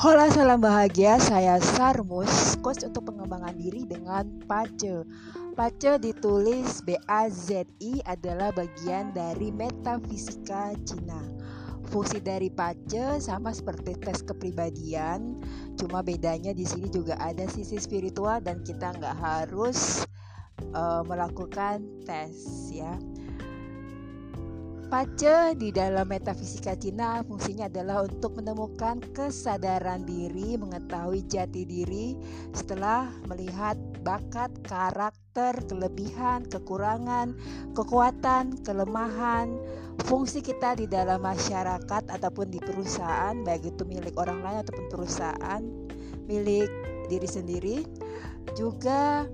Hola salam bahagia, saya Sarmus, coach untuk pengembangan diri dengan PACE. PACE ditulis B-A-Z-I adalah bagian dari metafisika Cina. Fungsi dari PACE sama seperti tes kepribadian, cuma bedanya di sini juga ada sisi spiritual dan kita nggak harus uh, melakukan tes ya. Pace di dalam metafisika Cina fungsinya adalah untuk menemukan kesadaran diri, mengetahui jati diri setelah melihat bakat, karakter, kelebihan, kekurangan, kekuatan, kelemahan, fungsi kita di dalam masyarakat ataupun di perusahaan, baik itu milik orang lain ataupun perusahaan, milik diri sendiri, juga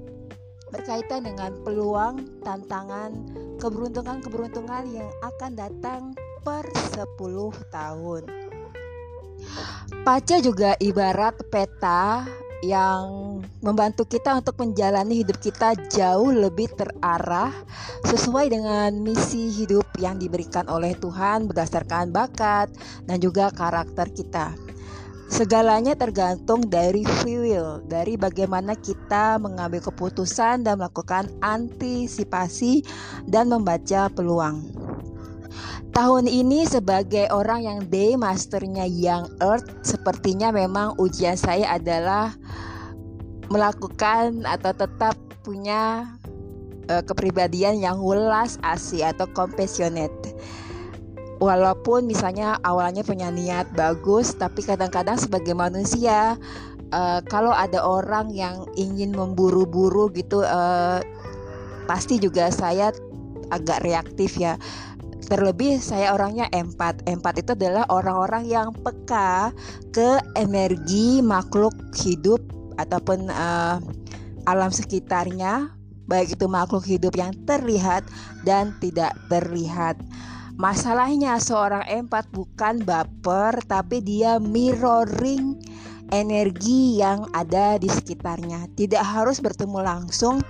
berkaitan dengan peluang, tantangan, keberuntungan-keberuntungan yang akan datang per 10 tahun. Paca juga ibarat peta yang membantu kita untuk menjalani hidup kita jauh lebih terarah sesuai dengan misi hidup yang diberikan oleh Tuhan berdasarkan bakat dan juga karakter kita. Segalanya tergantung dari free will, dari bagaimana kita mengambil keputusan dan melakukan antisipasi dan membaca peluang. Tahun ini sebagai orang yang day masternya Young Earth, sepertinya memang ujian saya adalah melakukan atau tetap punya uh, kepribadian yang welas asih atau compassionate walaupun misalnya awalnya punya niat bagus tapi kadang-kadang sebagai manusia uh, kalau ada orang yang ingin memburu-buru gitu uh, pasti juga saya agak reaktif ya. Terlebih saya orangnya empat. Empat itu adalah orang-orang yang peka ke energi makhluk hidup ataupun uh, alam sekitarnya baik itu makhluk hidup yang terlihat dan tidak terlihat Masalahnya seorang empat bukan baper tapi dia mirroring energi yang ada di sekitarnya. Tidak harus bertemu langsung,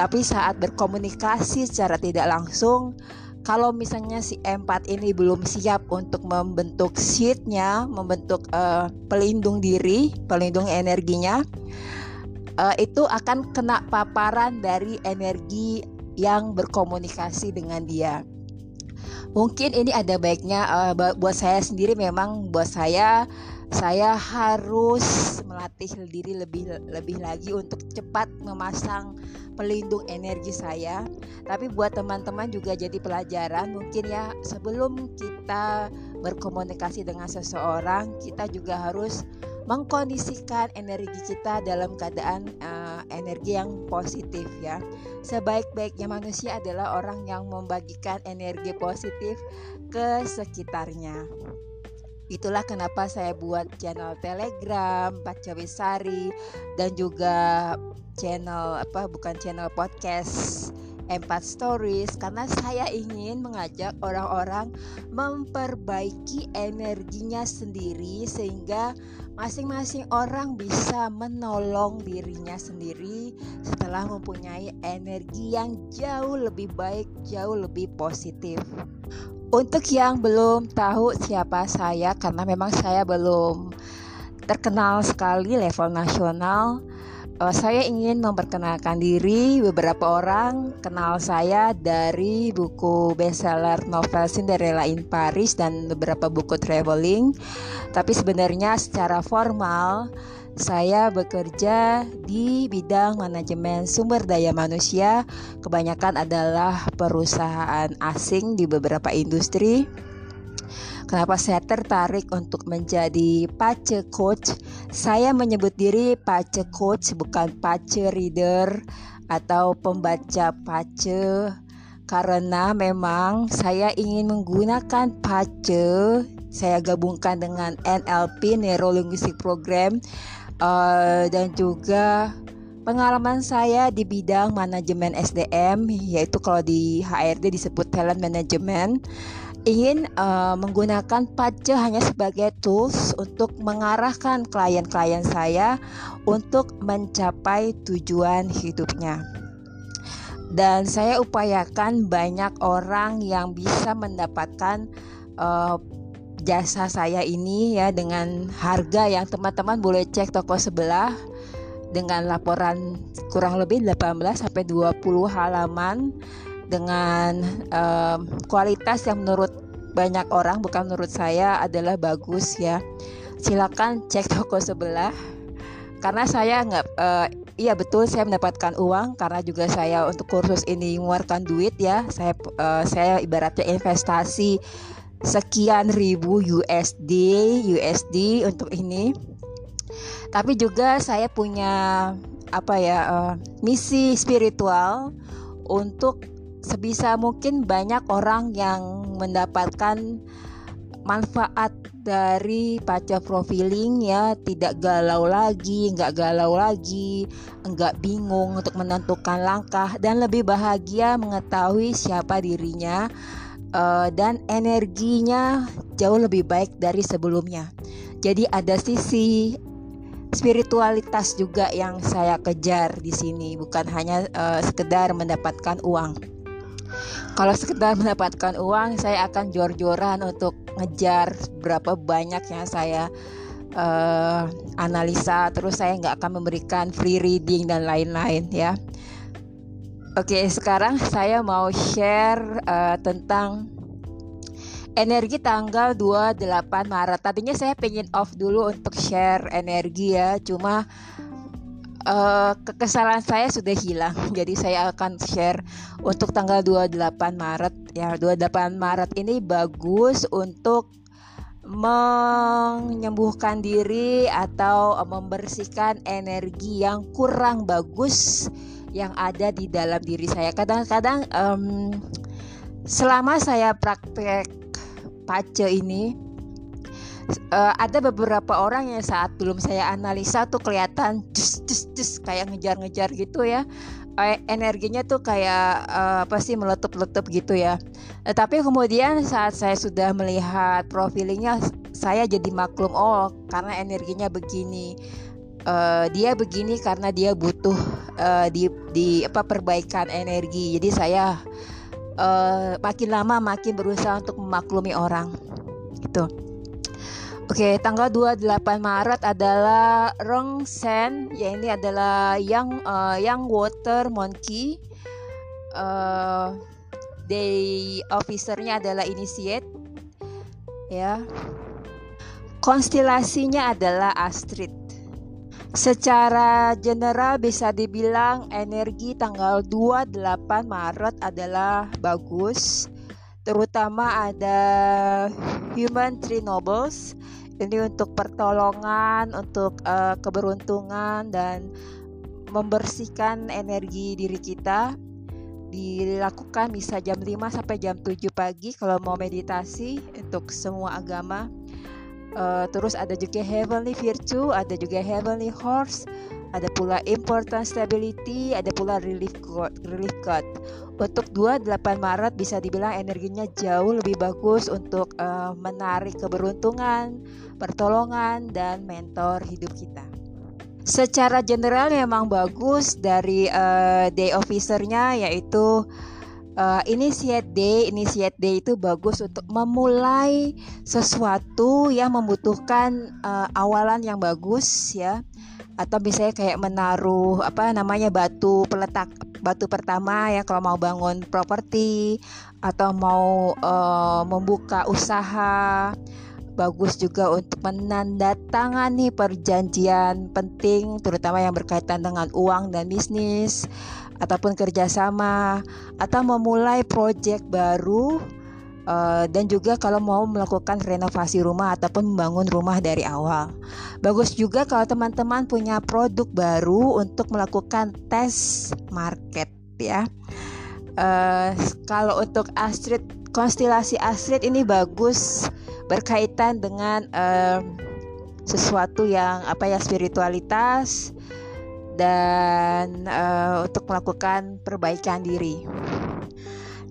tapi saat berkomunikasi secara tidak langsung, kalau misalnya si empat ini belum siap untuk membentuk sheetnya, membentuk uh, pelindung diri, pelindung energinya, uh, itu akan kena paparan dari energi yang berkomunikasi dengan dia mungkin ini ada baiknya uh, buat saya sendiri memang buat saya saya harus melatih diri lebih lebih lagi untuk cepat memasang pelindung energi saya. Tapi buat teman-teman juga jadi pelajaran mungkin ya sebelum kita berkomunikasi dengan seseorang, kita juga harus mengkondisikan energi kita dalam keadaan uh, energi yang positif ya. Sebaik-baiknya manusia adalah orang yang membagikan energi positif ke sekitarnya. Itulah kenapa saya buat channel Telegram, Baca Wisari dan juga channel apa bukan channel podcast Empat Stories karena saya ingin mengajak orang-orang memperbaiki energinya sendiri sehingga masing-masing orang bisa menolong dirinya sendiri setelah mempunyai energi yang jauh lebih baik, jauh lebih positif. Untuk yang belum tahu siapa saya karena memang saya belum terkenal sekali level nasional uh, saya ingin memperkenalkan diri beberapa orang kenal saya dari buku bestseller novel Cinderella in Paris dan beberapa buku traveling tapi sebenarnya secara formal saya bekerja di bidang manajemen sumber daya manusia, kebanyakan adalah perusahaan asing di beberapa industri. Kenapa saya tertarik untuk menjadi pace coach? Saya menyebut diri pace coach bukan pace reader atau pembaca pace. Karena memang saya ingin menggunakan pace. Saya gabungkan dengan NLP Neuro Linguistic Program uh, dan juga pengalaman saya di bidang manajemen SDM yaitu kalau di HRD disebut talent management ingin uh, menggunakan pace hanya sebagai tools untuk mengarahkan klien-klien saya untuk mencapai tujuan hidupnya. Dan saya upayakan banyak orang yang bisa mendapatkan uh, jasa saya ini ya dengan harga yang teman-teman boleh cek toko sebelah dengan laporan kurang lebih 18 sampai 20 halaman dengan um, kualitas yang menurut banyak orang bukan menurut saya adalah bagus ya. Silakan cek toko sebelah karena saya nggak uh, iya betul saya mendapatkan uang karena juga saya untuk kursus ini mengeluarkan duit ya. Saya uh, saya ibaratnya investasi sekian ribu USD USD untuk ini tapi juga saya punya apa ya uh, misi spiritual untuk sebisa mungkin banyak orang yang mendapatkan manfaat dari paca profiling ya. Tidak galau lagi nggak galau lagi nggak bingung untuk menentukan langkah dan lebih bahagia mengetahui siapa dirinya uh, dan energinya jauh lebih baik dari sebelumnya. Jadi ada sisi spiritualitas juga yang saya kejar di sini. Bukan hanya uh, sekedar mendapatkan uang. Kalau sekedar mendapatkan uang, saya akan jor-joran untuk ngejar berapa banyak yang saya uh, analisa. Terus saya nggak akan memberikan free reading dan lain-lain ya. Oke, sekarang saya mau share uh, tentang energi tanggal 28 Maret. Tadinya saya pengen off dulu untuk share energi ya, cuma uh, kekesalan saya sudah hilang. Jadi saya akan share untuk tanggal 28 Maret. Ya, 28 Maret ini bagus untuk menyembuhkan diri atau membersihkan energi yang kurang bagus yang ada di dalam diri saya. Kadang-kadang um, selama saya praktek pace ini uh, ada beberapa orang yang saat belum saya analisa tuh kelihatan cus cus cus kayak ngejar-ngejar gitu ya. Uh, energinya tuh kayak uh, apa sih meletup-letup gitu ya. Uh, tapi kemudian saat saya sudah melihat profilingnya saya jadi maklum oh karena energinya begini. Uh, dia begini karena dia butuh uh, di di apa perbaikan energi. Jadi saya uh, makin lama makin berusaha untuk memaklumi orang gitu Oke, tanggal 28 Maret adalah Rong Sen, ya ini adalah yang uh, yang water monkey. Uh, day officernya adalah initiate, ya. Konstelasinya adalah Astrid. Secara general bisa dibilang energi tanggal 28 Maret adalah bagus terutama ada Human Tree Nobles. Ini untuk pertolongan, untuk uh, keberuntungan dan membersihkan energi diri kita. Dilakukan bisa jam 5 sampai jam 7 pagi kalau mau meditasi untuk semua agama. Uh, terus ada juga heavenly virtue ada juga heavenly horse ada pula important stability ada pula relief god relief god untuk 28 Maret bisa dibilang energinya jauh lebih bagus untuk uh, menarik keberuntungan pertolongan dan mentor hidup kita. Secara general memang bagus dari uh, day officernya yaitu uh, initiate day, initiate day itu bagus untuk memulai sesuatu yang membutuhkan uh, awalan yang bagus ya. Atau misalnya kayak menaruh apa namanya batu peletak batu pertama ya kalau mau bangun properti atau mau uh, membuka usaha. Bagus juga untuk menandatangani perjanjian penting terutama yang berkaitan dengan uang dan bisnis ataupun kerjasama atau memulai proyek baru uh, dan juga kalau mau melakukan renovasi rumah ataupun membangun rumah dari awal. Bagus juga kalau teman-teman punya produk baru untuk melakukan tes market ya. Uh, kalau untuk Astrid konstelasi Astrid ini bagus berkaitan dengan uh, sesuatu yang apa ya spiritualitas dan uh, untuk melakukan perbaikan diri.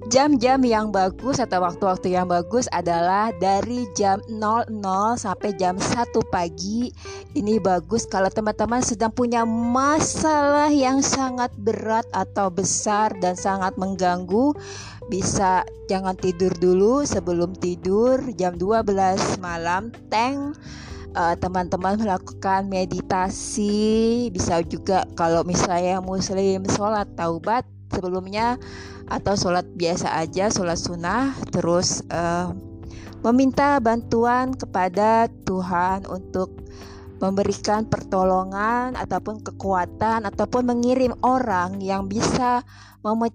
Jam-jam yang bagus atau waktu-waktu yang bagus adalah dari jam 00 sampai jam 1 pagi. Ini bagus kalau teman-teman sedang punya masalah yang sangat berat atau besar dan sangat mengganggu. bisa jangan tidur dulu sebelum tidur jam 12 malam tank uh, teman-teman melakukan meditasi bisa juga kalau misalnya muslim sholat taubat sebelumnya atau sholat biasa aja sholat sunnah terus uh, meminta bantuan kepada Tuhan untuk memberikan pertolongan ataupun kekuatan ataupun mengirim orang yang bisa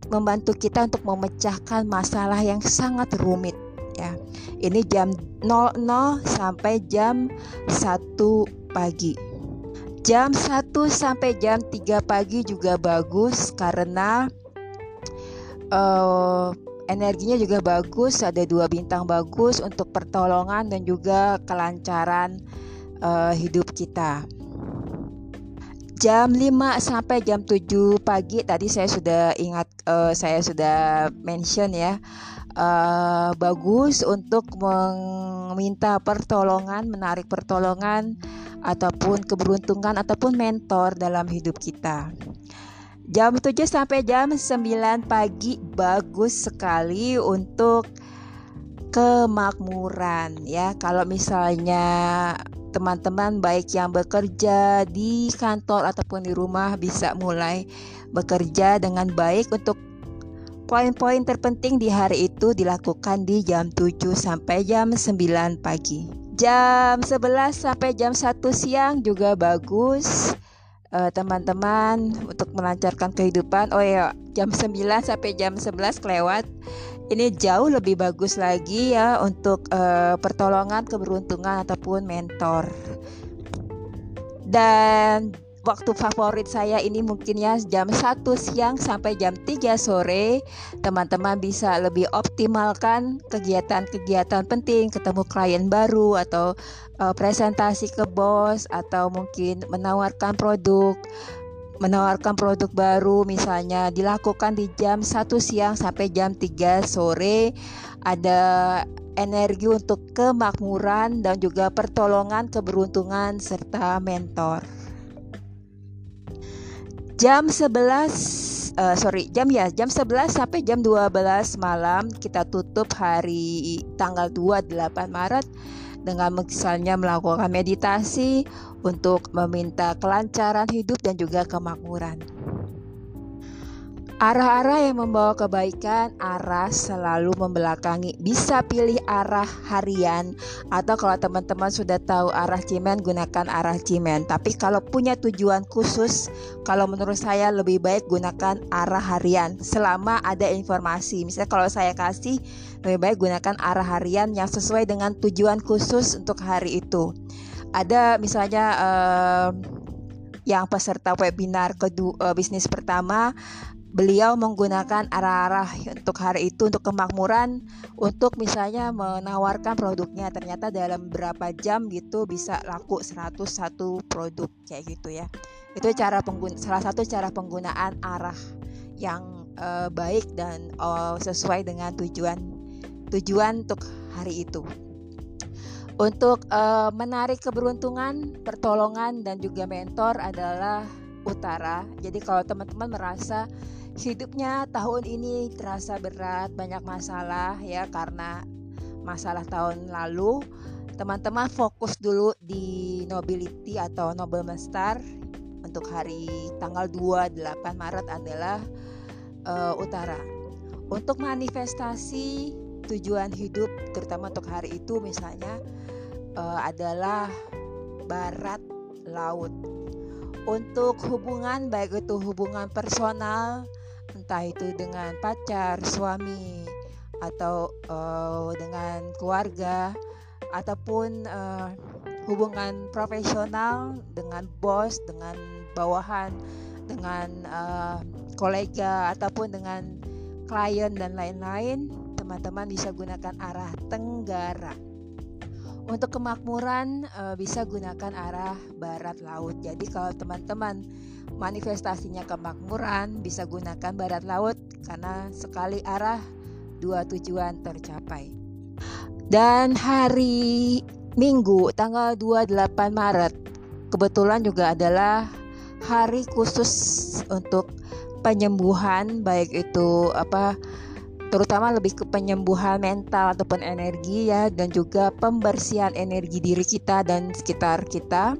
membantu kita untuk memecahkan masalah yang sangat rumit ya. Ini jam 00 sampai jam 1 pagi. Jam 1 sampai jam 3 pagi juga bagus karena uh, energinya juga bagus, ada dua bintang bagus untuk pertolongan dan juga kelancaran uh, hidup kita. Jam 5 sampai jam 7 pagi tadi saya sudah ingat uh, saya sudah mention ya. Uh, bagus untuk meminta pertolongan, menarik pertolongan ataupun keberuntungan ataupun mentor dalam hidup kita. Jam 7 sampai jam 9 pagi bagus sekali untuk kemakmuran ya. Kalau misalnya teman-teman baik yang bekerja di kantor ataupun di rumah bisa mulai bekerja dengan baik untuk poin-poin terpenting di hari itu dilakukan di jam 7 sampai jam 9 pagi. Jam 11 sampai jam 1 siang juga bagus uh, teman-teman untuk melancarkan kehidupan. Oh ya, jam 9 sampai jam 11 kelewat. Ini jauh lebih bagus lagi ya untuk uh, pertolongan, keberuntungan ataupun mentor. Dan waktu favorit saya ini mungkin ya jam 1 siang sampai jam 3 sore. Teman-teman bisa lebih optimalkan kegiatan-kegiatan penting ketemu klien baru atau uh, presentasi ke bos atau mungkin menawarkan produk menawarkan produk baru misalnya dilakukan di jam 1 siang sampai jam 3 sore. Ada energi untuk kemakmuran dan juga pertolongan keberuntungan serta mentor jam 11 uh, eh, sorry jam ya jam 11 sampai jam 12 malam kita tutup hari tanggal 28 Maret dengan misalnya melakukan meditasi untuk meminta kelancaran hidup dan juga kemakmuran. Arah-arah yang membawa kebaikan, arah selalu membelakangi. Bisa pilih arah harian atau kalau teman-teman sudah tahu arah cimen, gunakan arah cimen. Tapi kalau punya tujuan khusus, kalau menurut saya lebih baik gunakan arah harian selama ada informasi. Misalnya kalau saya kasih, lebih baik gunakan arah harian yang sesuai dengan tujuan khusus untuk hari itu. Ada misalnya uh, yang peserta webinar kedua uh, bisnis pertama beliau menggunakan arah-arah untuk hari itu untuk kemakmuran untuk misalnya menawarkan produknya. Ternyata dalam berapa jam gitu bisa laku 101 produk kayak gitu ya. Itu cara pengguna salah satu cara penggunaan arah yang uh, baik dan uh, sesuai dengan tujuan tujuan untuk hari itu. Untuk uh, menarik keberuntungan pertolongan dan juga mentor adalah utara. Jadi kalau teman-teman merasa hidupnya tahun ini terasa berat, banyak masalah ya karena masalah tahun lalu. Teman-teman fokus dulu di nobility atau Nobel Star untuk hari tanggal 28 Maret adalah uh, utara. Untuk manifestasi tujuan hidup terutama untuk hari itu misalnya uh, adalah barat laut. Untuk hubungan baik itu hubungan personal, entah itu dengan pacar, suami, atau uh, dengan keluarga, ataupun uh, hubungan profesional dengan bos, dengan bawahan, dengan uh, kolega, ataupun dengan klien dan lain-lain, teman-teman bisa gunakan arah tenggara. Untuk kemakmuran bisa gunakan arah barat laut. Jadi kalau teman-teman manifestasinya kemakmuran bisa gunakan barat laut karena sekali arah dua tujuan tercapai. Dan hari Minggu tanggal 28 Maret kebetulan juga adalah hari khusus untuk penyembuhan baik itu apa terutama lebih ke penyembuhan mental ataupun energi ya dan juga pembersihan energi diri kita dan sekitar kita.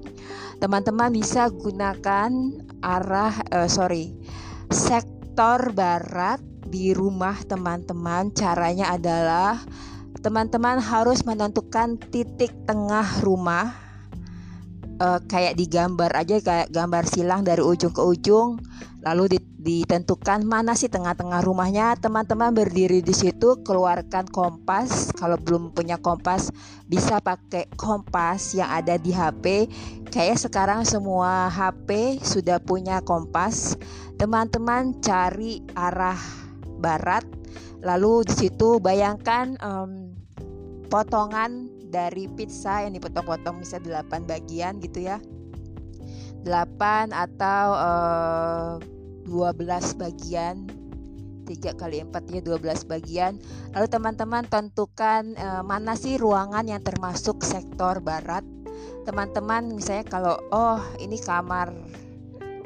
Teman-teman bisa gunakan arah uh, sorry sektor barat di rumah teman-teman. Caranya adalah teman-teman harus menentukan titik tengah rumah uh, kayak digambar aja kayak gambar silang dari ujung ke ujung lalu ditentukan mana sih tengah-tengah rumahnya. Teman-teman berdiri di situ keluarkan kompas. Kalau belum punya kompas bisa pakai kompas yang ada di HP kayak sekarang semua HP sudah punya kompas. Teman-teman cari arah barat lalu di situ bayangkan um, potongan dari pizza yang dipotong-potong bisa 8 bagian gitu ya. 8 atau uh, 12 bagian. 3 kali 4 ya 12 bagian. Lalu teman-teman tentukan uh, mana sih ruangan yang termasuk sektor barat. Teman-teman misalnya kalau oh ini kamar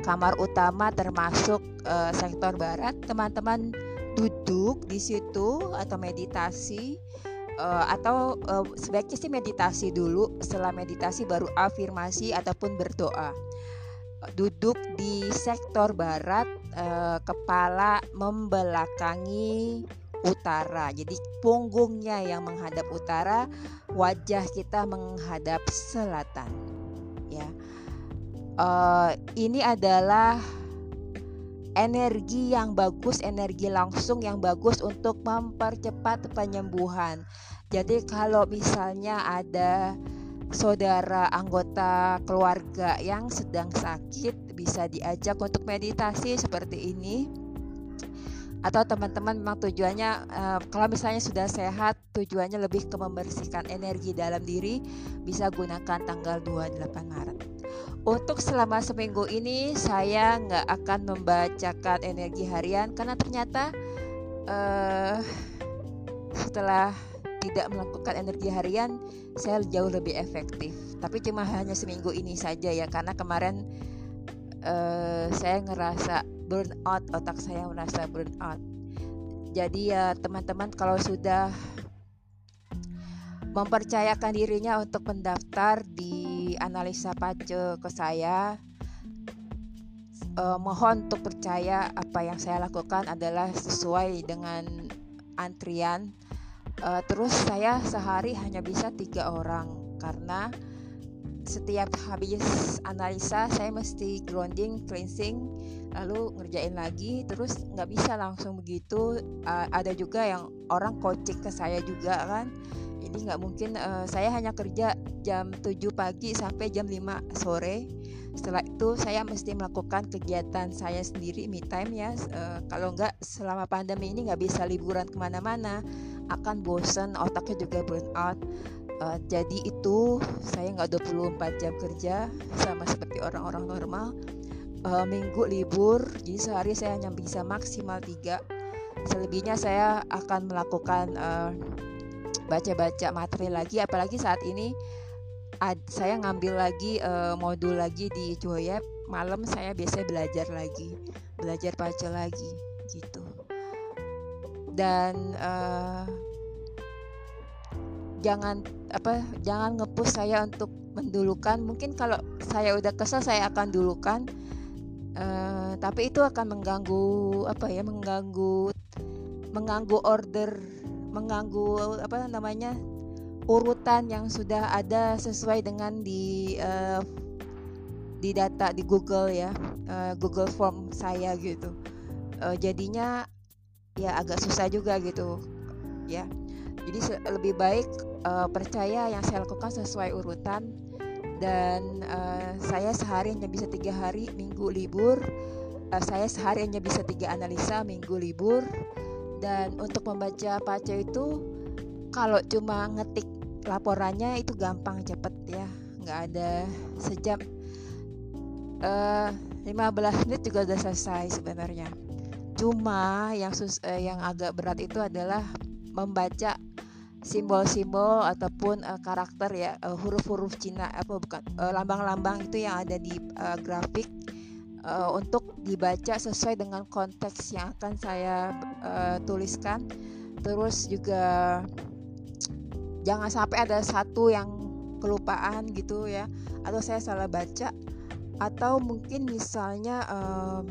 kamar utama termasuk uh, sektor barat teman-teman duduk di situ atau meditasi uh, atau uh, sebaiknya sih meditasi dulu setelah meditasi baru afirmasi ataupun berdoa. Duduk di sektor barat uh, kepala membelakangi utara. Jadi punggungnya yang menghadap utara wajah kita menghadap selatan. Ya. Uh, ini adalah energi yang bagus, energi langsung yang bagus untuk mempercepat penyembuhan. Jadi kalau misalnya ada saudara anggota keluarga yang sedang sakit bisa diajak untuk meditasi seperti ini atau teman-teman memang tujuannya uh, kalau misalnya sudah sehat tujuannya lebih ke membersihkan energi dalam diri bisa gunakan tanggal 28 Maret untuk selama seminggu ini saya nggak akan membacakan energi harian karena ternyata uh, setelah tidak melakukan energi harian saya jauh lebih efektif. Tapi cuma hanya seminggu ini saja ya karena kemarin uh, saya ngerasa burn out otak saya merasa burn out. Jadi ya teman-teman kalau sudah mempercayakan dirinya untuk mendaftar di analisa pace ke saya uh, mohon untuk percaya apa yang saya lakukan adalah sesuai dengan antrian. Uh, terus saya sehari hanya bisa tiga orang karena setiap habis analisa saya mesti grounding cleansing lalu ngerjain lagi terus nggak bisa langsung begitu. Uh, ada juga yang orang coaching ke saya juga kan jadi nggak mungkin uh, saya hanya kerja jam 7 pagi sampai jam 5 sore. Setelah itu saya mesti melakukan kegiatan saya sendiri me time ya. Uh, kalau nggak selama pandemi ini nggak bisa liburan ke mana-mana. Akan bosan otaknya juga burn out. Uh, jadi itu saya nggak 24 jam kerja sama seperti orang-orang normal. Uh, minggu libur jadi sehari saya hanya bisa maksimal tiga. Selebihnya saya akan melakukan uh, baca-baca materi lagi apalagi saat ini ad, saya ngambil lagi uh, modul lagi di Joyep malam saya biasanya belajar lagi belajar baca lagi gitu. Dan uh, jangan apa jangan ngepush saya untuk mendulukan. Mungkin kalau saya udah kesel saya akan dulukan. Uh, tapi itu akan mengganggu apa ya mengganggu mengganggu order mengganggu apa namanya urutan yang sudah ada sesuai dengan di uh, di data di Google ya uh, Google Form saya gitu. Uh, jadinya ya agak susah juga gitu ya. Jadi lebih baik uh, percaya yang saya lakukan sesuai urutan dan uh, saya sehari hanya bisa tiga hari minggu libur. Uh, saya sehari hanya bisa tiga analisa minggu libur dan untuk membaca pace itu kalau cuma ngetik laporannya itu gampang cepet ya. Nggak ada sejam. Uh, eh, 15 menit juga udah selesai sebenarnya. Cuma yang sus uh, yang agak berat itu adalah membaca simbol-simbol ataupun uh, karakter ya huruf-huruf uh, Cina apa bukan lambang-lambang uh, itu yang ada di uh, grafik uh, untuk dibaca sesuai dengan konteks yang akan saya uh, tuliskan. Terus juga jangan sampai ada satu yang kelupaan gitu ya atau saya salah baca atau mungkin misalnya um,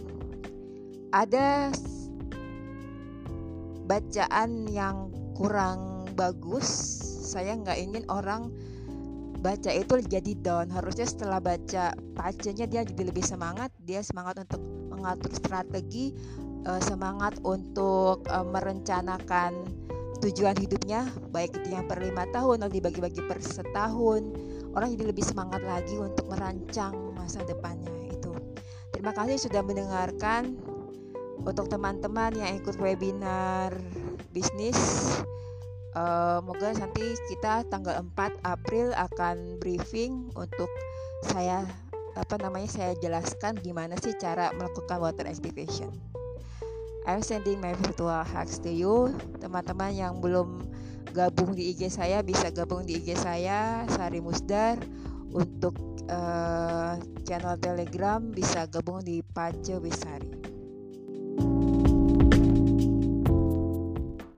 ada bacaan yang kurang bagus saya nggak ingin orang baca itu jadi down. Harusnya setelah baca pacenya dia jadi lebih semangat. Dia semangat untuk mengatur strategi uh, semangat untuk uh, merencanakan tujuan hidupnya baik itu yang per lima tahun atau dibagi-bagi per setahun. Orang jadi lebih semangat lagi untuk merancang masa depannya itu. Terima kasih sudah mendengarkan untuk teman-teman yang ikut webinar bisnis uh, moga nanti kita tanggal 4 April akan briefing untuk saya apa namanya saya jelaskan gimana sih cara melakukan water activation. I'm sending my virtual hugs to you. Teman-teman yang belum gabung di IG saya bisa gabung di IG saya Sari Musdar untuk uh, channel Telegram bisa gabung di Pace Wisari.